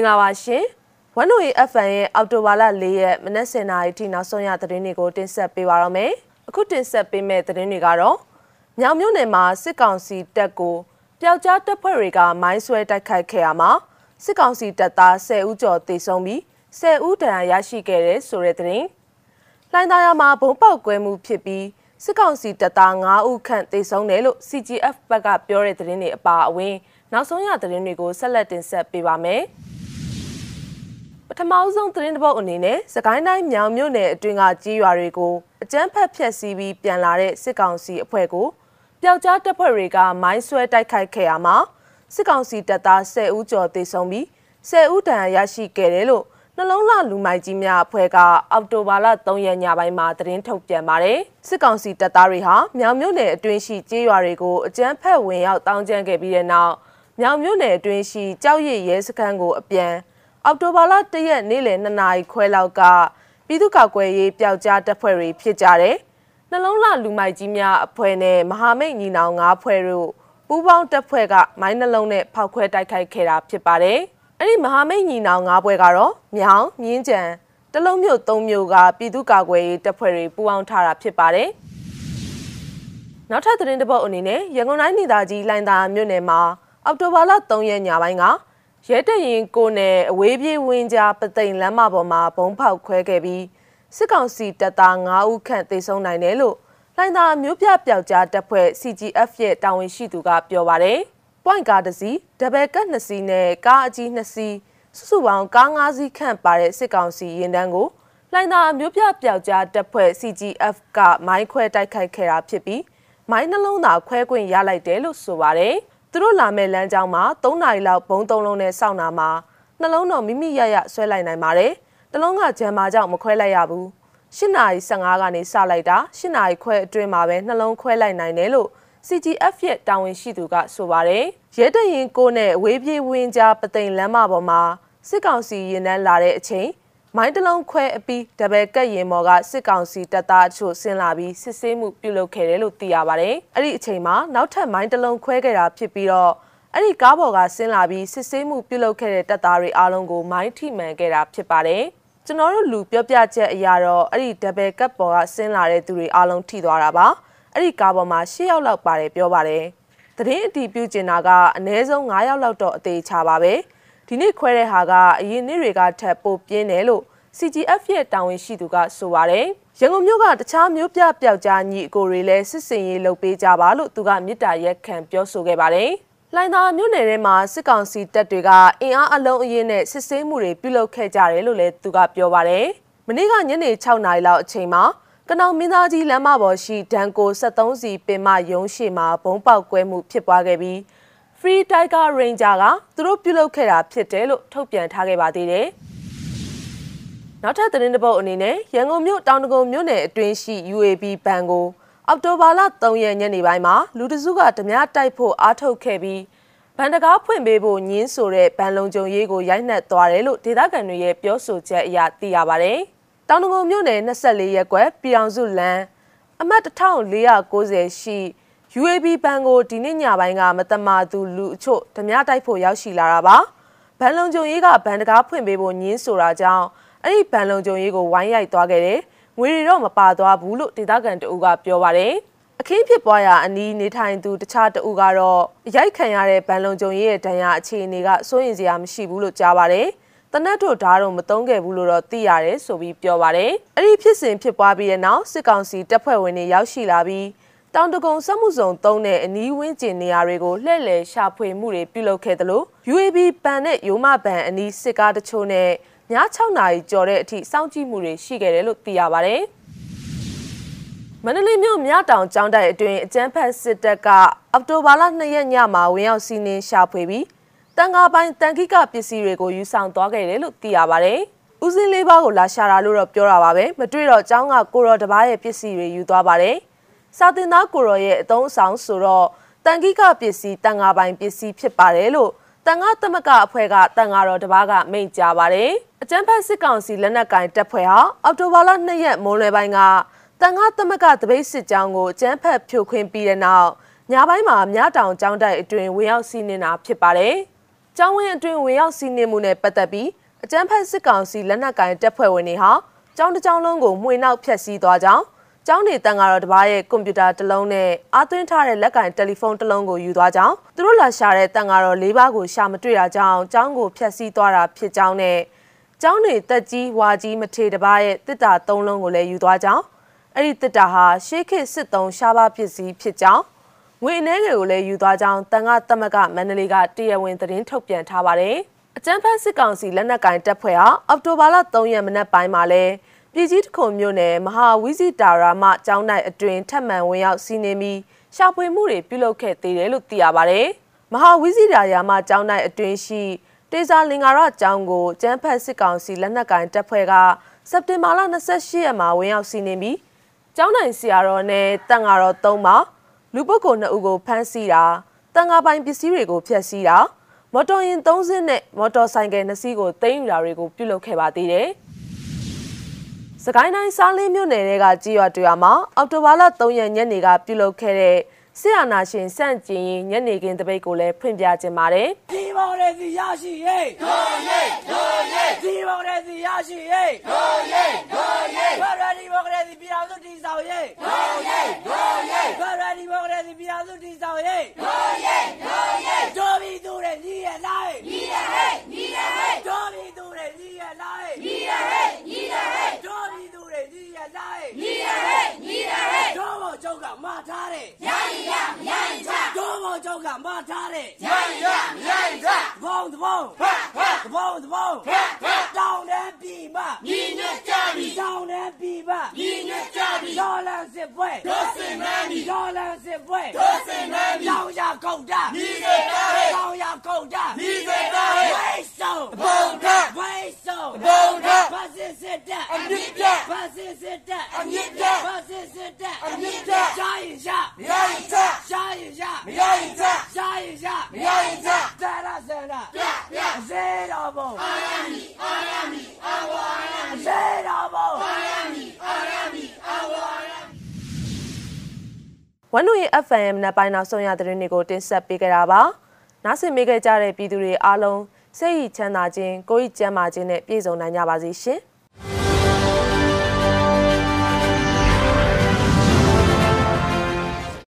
င်္ဂလာပါရှင်။ဝန်နိုရီ FM ရဲ့အော်တိုဘာလ၄ရက်မနက်10:00နာရီထိနောက်ဆုံးရသတင်းတွေကိုတင်ဆက်ပေးပါရမယ်။အခုတင်ဆက်ပေးမယ့်သတင်းတွေကတော့မြောင်မြို့နယ်မှာစစ်ကောင်စီတပ်ကိုပျောက်ကြားတပ်ဖွဲ့တွေကမိုင်းဆွဲတိုက်ခိုက်ခဲ့ရမှာစစ်ကောင်စီတပ်သား10ဦးကျော်တေဆုံးပြီး10ဦးဒဏ်ရာရရှိခဲ့တဲ့ဆိုတဲ့သတင်း။လိုင်းသားရမှာဘုံပေါက်ကွဲမှုဖြစ်ပြီးစစ်ကောင်စီတပ်သား9ဦးခန့်တေဆုံးတယ်လို့ CGF ဘက်ကပြောတဲ့သတင်းတွေအပါအဝင် နောက်ဆုံးရသတင်းတွေကိုဆက်လက်တင်ဆက်ပေးပါမယ်။ ပထမဆုံးသတင်းတစ်ပုဒ်အနေနဲ့စကိုင်းတိုင်းမြောင်မြို့နယ်အတွင်းကကြီးရွာတွေကိုအကြမ်းဖက်ဖျက်ဆီးပြီးပြန်လာတဲ့စစ်ကောင်စီအဖွဲ့ကိုပျောက်ကြားတပ်ဖွဲ့တွေကမိုင်းဆွဲတိုက်ခိုက်ခဲ့ရမှာစစ်ကောင်စီတပ်သား10ဦးကျော်သေဆုံးပြီး10ဦးဒဏ်ရာရရှိခဲ့တယ်လို့နှလုံးလှလူမိုက်ကြီးများအဖွဲ့ကအောက်တိုဘာလ3ရက်ညပိုင်းမှာသတင်းထုတ်ပြန်ပါတယ်စစ်ကောင်စီတပ်သားတွေဟာမြောင်မြို့နယ်အတွင်းရှိကြေးရွာတွေကိုအကြမ်းဖက်ဝင်ရောက်တောင်းကျမ်းခဲ့ပြီးတဲ့နောက်မြောင်မြို့နယ်အတွင်းရှိကြောက်ရည်ရဲစခန်းကိုအပြန် အောက်တိုဘာလ၁ရက်နေ့လယ်2နာရီခွဲလောက်ကပြည်သူ့ကောက်ွယ်ရေးပျောက်ကြားတပ်ဖွဲ့တွေဖြစ်ကြတယ်။နှလုံးလှလူမိုက်ကြီးများအဖွဲ့နဲ့မဟာမိတ်ညီနောင်၅ဖွဲ့တို့ပူးပေါင်းတပ်ဖွဲ့ကမိုင်းနှလုံးနဲ့ဖောက်ခွဲတိုက်ခိုက်ခဲ့တာဖြစ်ပါတယ်။အဲ့ဒီမဟာမိတ်ညီနောင်၅ဖွဲ့ကတော့မြောင်မြင်းကြံတလုံးမြို့၃မြို့ကပြည်သူ့ကာကွယ်ရေးတပ်ဖွဲ့တွေပူးပေါင်းထားတာဖြစ်ပါတယ်။နောက်ထပ်သတင်းတစ်ပုဒ်အနေနဲ့ရန်ကုန်တိုင်းဒေသကြီးလိုင်သာမြို့နယ်မှာအောက်တိုဘာလ3ရက်ညပိုင်းက ရဲတရင်ကိုနဲ့အဝေးပြေးဝင်းကြားပသိမ်လမ်းမပေါ်မှာဘုံဖောက်ခွဲခဲ့ပြီးစစ်ကောင်စီတပ်သား9ဦးခန့်သေဆုံးနိုင်တယ်လို့လိုင်သာမျိုးပြပျောက်ကြားတပ်ဖွဲ့ CGF ရဲ့တာဝန်ရှိသူကပြောပါတယ်။ point ကားတစ်စီးဒဘယ်ကတ်2စီးနဲ့ကားအကြီး2စီးစုစုပေါင်းကား5စီးခန့်ပါတဲ့စစ်ကောင်စီရင်တန်းကိုလိုင်သာမျိုးပြပျောက်ကြားတပ်ဖွဲ့ CGF ကမိုင်းခွဲတိုက်ခိုက်ခဲ့တာဖြစ်ပြီးမိုင်းနှလုံးသာခွဲခွင့်ရလိုက်တယ်လို့ဆိုပါတယ်။ သူတို့လာမဲ့လမ်းကြောင်းမှာ3နာရီလောက်ဘုံ3လုံးနဲ့စောင့်နာမှာနှလုံးတော်မိမိရရဆွဲလိုက်နိုင်ပါတယ်။တလုံးကဂျမ်မာကြောင့်မခွဲလိုက်ရဘူး။8နာရီ15ကနေစလိုက်တာ8နာရီခွဲအတွင်းမှာပဲနှလုံးခွဲလိုက်နိုင်တယ်လို့ CGF ရဲ့တာဝန်ရှိသူကဆိုပါတယ်။ရဲတရင်ကိုနဲ့ဝေးပြေးဝင်းကြားပသိမ်လမ်းမပေါ်မှာစစ်ကောင်စီရင်နှန်းလာတဲ့အချိန် မိုင်းတလုံးခွဲအပြီးဒဘယ်ကက်ရင်မော်ကစစ်ကောင်စီတပ်သားအချို့ဆင်းလာပြီးစစ်ဆေးမှုပြုလုပ်ခဲ့တယ်လို့သိရပါတယ်။အဲ့ဒီအချိန်မှာနောက်ထပ်မိုင်းတလုံးခွဲခဲ့တာဖြစ်ပြီးတော့အဲ့ဒီကားပေါ်ကဆင်းလာပြီးစစ်ဆေးမှုပြုလုပ်ခဲ့တဲ့တပ်သားတွေအားလုံးကိုမိုင်းထိမှန်ခဲ့တာဖြစ်ပါတယ်။ကျွန်တော်တို့လူပြောပြချက်အရာတော့အဲ့ဒီဒဘယ်ကက်ပေါ်ကဆင်းလာတဲ့သူတွေအားလုံးထိသွားတာပါ။အဲ့ဒီကားပေါ်မှာ၈ယောက်လောက်ပါတယ်ပြောပါတယ်။သတင်းအတီးပြုကျင်တာကအနည်းဆုံး9ယောက်လောက်တော့အသေးချပါပဲ။ ဒီနေ့ခွဲတဲ့ဟာကအရင်နေ့တွေကထပ်ပိုပြင်းတယ်လို့ CGF ရဲ့တာဝန်ရှိသူကဆိုပါတယ်။ရန်ကုန်မြို့ကတခြားမြို့ပြပျောက်ကြားညီအကိုတွေလည်းစစ်စင်ရေးလုပ်ပေးကြပါလို့သူကမြစ်တာရက်ခံပြောဆိုခဲ့ပါတယ်။လိုင်သာမြို့နယ်ထဲမှာစစ်ကောင်စီတပ်တွေကအင်အားအလုံးအရင်နဲ့စစ်ဆေးမှုတွေပြုလုပ်ခဲ့ကြတယ်လို့လည်းသူကပြောပါတယ်။မနေ့ကညနေ6နာရီလောက်အချိန်မှာကနောင်မင်းသားကြီးလမ်းမပေါ်ရှိဒန်ကို73စီပင်မရုံးရှိမှာဘုံပေါက်ကွဲမှုဖြစ်ပွားခဲ့ပြီး Free Tiger Ranger ကသူတို့ပြုလုပ်ခဲ့တာဖြစ်တယ်လို့ထုတ်ပြန်ထားခဲ့ပါသေးတယ်။နောက်ထပ်သတင်းတစ်ပုဒ်အနေနဲ့ရန်ကုန်မြို့တောင်တကုံမြို့နယ်အတွင်းရှိ UAB ဘဏ်ကိုအောက်တိုဘာလ3ရက်ညနေပိုင်းမှာလူတစုကဓမြတိုက်ဖို့အားထုတ်ခဲ့ပြီးဘန်တကားဖွင့်ပေးဖို့ညင်းဆိုတဲ့ဘန်လုံကြုံရေးကိုရိုက်နှက်သွားတယ်လို့ဒေသခံတွေရဲ့ပြောဆိုချက်အရသိရပါတယ်။တောင်တကုံမြို့နယ်24ရပ်ကွက်ပြည်အောင်စုလမ်းအမှတ်1490ရှိ UAB ဘဏ်ကိုဒီနေ့ညပိုင်းကမတမာသူလူအချို့ဓမြတိုက်ဖို့ရောက်ရှိလာတာပါဘန်လုံကြုံရေးကဘန်တကားဖွင့်ပေးဖို့ညင်းဆိုတာကြောင့်အဲ့ဒီဘန်လုံကြုံရေးကိုဝိုင်းရိုက်သွားခဲ့တယ်ငွေတွေတော့မပါသွားဘူးလို့ဒေသခံတအူးကပြောပါတယ်အခင်းဖြစ်ပွားရာအနီးနေထိုင်သူတခြားတအူးကတော့ရိုက်ခံရတဲ့ဘန်လုံကြုံရေးရဲ့ဒဏ်ရာအခြေအနေကစိုးရင်စရာမရှိဘူးလို့ကြားပါတယ်တနတ်တို့ဓာတ်တော့မတုံးခဲ့ဘူးလို့တော့သိရတယ်ဆိုပြီးပြောပါတယ်အဲ့ဒီဖြစ်စဉ်ဖြစ်ပွားပြီးတဲ့နောက်စစ်ကောင်စီတပ်ဖွဲ့ဝင်တွေရောက်ရှိလာပြီး တောင်တကုံစက်မှုစုံသုံးတဲ့အနီးဝန်းကျင်နေရာတွေကိုလှည့်လည်ရှာဖွေမှုတွေပြုလုပ်ခဲ့သလို UAB ပန်နဲ့ရိုးမပန်အနီးစစ်ကားတချို့နဲ့ည6နာရီကျော်တဲ့အထိစောင့်ကြည့်မှုတွေရှိခဲ့တယ်လို့သိရပါဗျ။မန္တလေးမြို့မြတောင်ကျောင်းတိုက်အတွင်းအကြမ်းဖက်စစ်တပ်ကအောက်တိုဘာလ2ရက်ညမှာဝင်ရောက်စီးနင်းရှာဖွေပြီးတန်ကားပိုင်းတန်ခိကပစ္စည်းတွေကိုယူဆောင်သွားခဲ့တယ်လို့သိရပါဗျ။ဦးစင်းလေးပါးကိုလာရှာတာလို့တော့ပြောတာပါပဲမတွေ့တော့ကျောင်းကကိုရောတပားရဲ့ပစ္စည်းတွေယူသွားပါတယ်။ စာတင်သားကိုရောရဲ့အသုံးအဆောင်ဆိုတော့တန်ကိကပစ္စည်းတန်ငါပိုင်ပစ္စည်းဖြစ်ပါတယ်လို့တန်ငါသမကအဖွဲ့ကတန်ငါတော်တပားကမိန့်ကြားပါတယ်အကြမ်းဖက်စစ်ကောင်စီလက်နက်ကင်တပ်ဖွဲ့ဟာအောက်တိုဘာလ2ရက်မိုးလွယ်ပိုင်းကတန်ငါသမကတပိတ်စစ်ကြောင်းကိုအကြမ်းဖက်ဖြိုခွင်းပြီးတဲ့နောက်ညပိုင်းမှာမြတောင်ကျောင်းတိုက်အတွင်ဝင်ရောက်စီးနင်းတာဖြစ်ပါတယ်ကျောင်းဝင်းအတွင်းဝင်ရောက်စီးနင်းမှုနဲ့ပတ်သက်ပြီးအကြမ်းဖက်စစ်ကောင်စီလက်နက်ကင်တပ်ဖွဲ့ဝင်တွေဟာကျောင်းတစ်ကျောင်းလုံးကိုမှွေနောက်ဖျက်ဆီးသွားကြောင်း ကျောင်းနေတန်ကတော့တပားရဲ့ကွန်ပျူတာတစ်လုံးနဲ့အာသွင်းထားတဲ့လက်ကင်တယ်လီဖုန်းတစ်လုံးကိုယူသွားကြောင်းသူတို့လာရှာတဲ့တန်ကတော့၄ပါးကိုရှာမတွေ့တာကြောင့်ကျောင်းကိုဖျက်ဆီးသွားတာဖြစ်ကြောင်းနဲ့ကျောင်းနေတက်ကြီးဝါကြီးမထေတပားရဲ့တစ်တာ၃လုံးကိုလည်းယူသွားကြောင်းအဲ့ဒီတစ်တာဟာရှေးခေတ်စစ်တုံးရှားပါဖြစ်စီဖြစ်ကြောင်းငွေအနေငယ်ကိုလည်းယူသွားကြောင်းတန်ခါတမကမန္တလေးကတရားဝင်သတင်းထုတ်ပြန်ထားပါတယ်။အကြမ်းဖက်စစ်ကောင်စီလက်နက်ကင်တပ်ဖွဲ့ဟာအောက်တိုဘာလ3ရက်မနက်ပိုင်းမှာလဲ ပြည်ကြီးတခုံမြို့နယ်မဟာဝီစီတာရာမကျောင်းနိုင်အတွင်ထပ်မံဝင်ရောက်စီးနင်းပြီးရှာဖွေမှုတွေပြုလုပ်ခဲ့သေးတယ်လို့သိရပါတယ်။မဟာဝီစီတာရာမကျောင်းနိုင်အတွင်ရှိတေဇာလင်္ကာရကျောင်းကိုကျန်းဖက်စစ်ကောင်စီလက်နက်ကင်တပ်ဖွဲ့ကစက်တင်ဘာလ28ရက်မှာဝင်ရောက်စီးနင်းပြီးကျောင်းနိုင်ဆရာတော်နဲ့တန်ဃာတော်၃ပါးလူပုဂ္ဂိုလ်2ဦးကိုဖမ်းဆီးတာတန်ဃာပိုင်ပစ္စည်းတွေကိုဖျက်ဆီးတာမော်တော်ယာဉ်3စင်းနဲ့မော်တော်ဆိုင်ကယ်2စီးကိုသိမ်းယူတာတွေကိုပြုလုပ်ခဲ့ပါသေးတယ်။ စကိုင်းတိုင်းစားလင်းမြို့နယ်ကကြေးရွာတွေမှာအော်တိုဘာလ3ရက်ညနေကပြုလုပ်ခဲ့တဲ့ဆရာနာရှင်စန့်ကျင်ရင်ညနေခင်းတပိတ်ကိုလည်းဖွင့်ပြခြင်းပါတယ်။ဒီမောင်ရဲ့စီရရှိရေးဒိုရေးဒိုရေးဒီမောင်ရဲ့စီရရှိရေးဒိုရေးဒိုရေးဘာရဒီမောင်ရဲ့စီပြည်အောင်စုတည်ဆောင်ရေးဒိုရေးဒိုရေးဘာရဒီမောင်ရဲ့စီပြည်အောင်စုတည်ဆောင်ရေးဒိုရေးဒိုရေးဒိုဘီသူရဲ့ညီရဲ့လိုက်ညီရဲ့ဟဲ့ညီရဲ့ဟဲ့ဒိုဘီသူရဲ့ညီရဲ့လိုက်ညီရဲ့ဟဲ့ညီရဲ့ဟဲ့ဒိုဘီသူရဲ့ညီရဲ့လိုက်ညီရဲ့ဟဲ့ညီရဲ့ဟဲ့ဒိုဘောကျောက်ကမှားထားတဲ့ညာရီရမရရင်ချဒိုဘော ကျောက်ကမှားထားတဲ့ညာရီရမရရင်ချဘုံသဘုံဖတ်ဖတ်သဘုံသဘုံဖတ်ဖတ်တောင်းတဲ့ပြည်မညီညွတ်ကြပြီတောင်းတဲ့ပြည်မညီညွတ်ကြပြီဒေါ်လာစစ်ပွဲဒေါ်စင်မန်းဒီဒေါ်လာစစ်ပွဲဒေါ်စင်မန်းတောင်းရကုန်တာညီစေတာဟဲ့တောင်းရကုန်တာညီစေတာဟဲ့ဝိဆုံဘုံထဝိဆုံဘုံထဘာစစ်စစ်တဲ့အမြင့်ပြဘာစစ်စစ်တဲ့အမြင့်ပြဘာစစ်စစ်တဲ့အမြင့်ပြရှားရင်ရှားမရရင်ချရှားရင်ရှားမရရင်ချရှားရင်ရှားမရရင်ချသရဆန္ဒပြပြဇေတော်ဘုံအာရမီအာရမီအာဝါရမီဇေတော်ဘုံအာရမီအာရမီအာဝါရမီ ဝန်နူရဲ့ FM နဲ့ပိုင်းနောက်ဆုံးရသတင်းတွေကိုတင်ဆက်ပေးကြတာပါ။နားဆင်မိခဲ့ကြတဲ့ပြည်သူတွေအားလုံးစိတ်ချမ်းသာခြင်းကိုယ်ဤကျန်းမာခြင်းနဲ့ပြည့်စုံနိုင်ကြပါစေရှင်။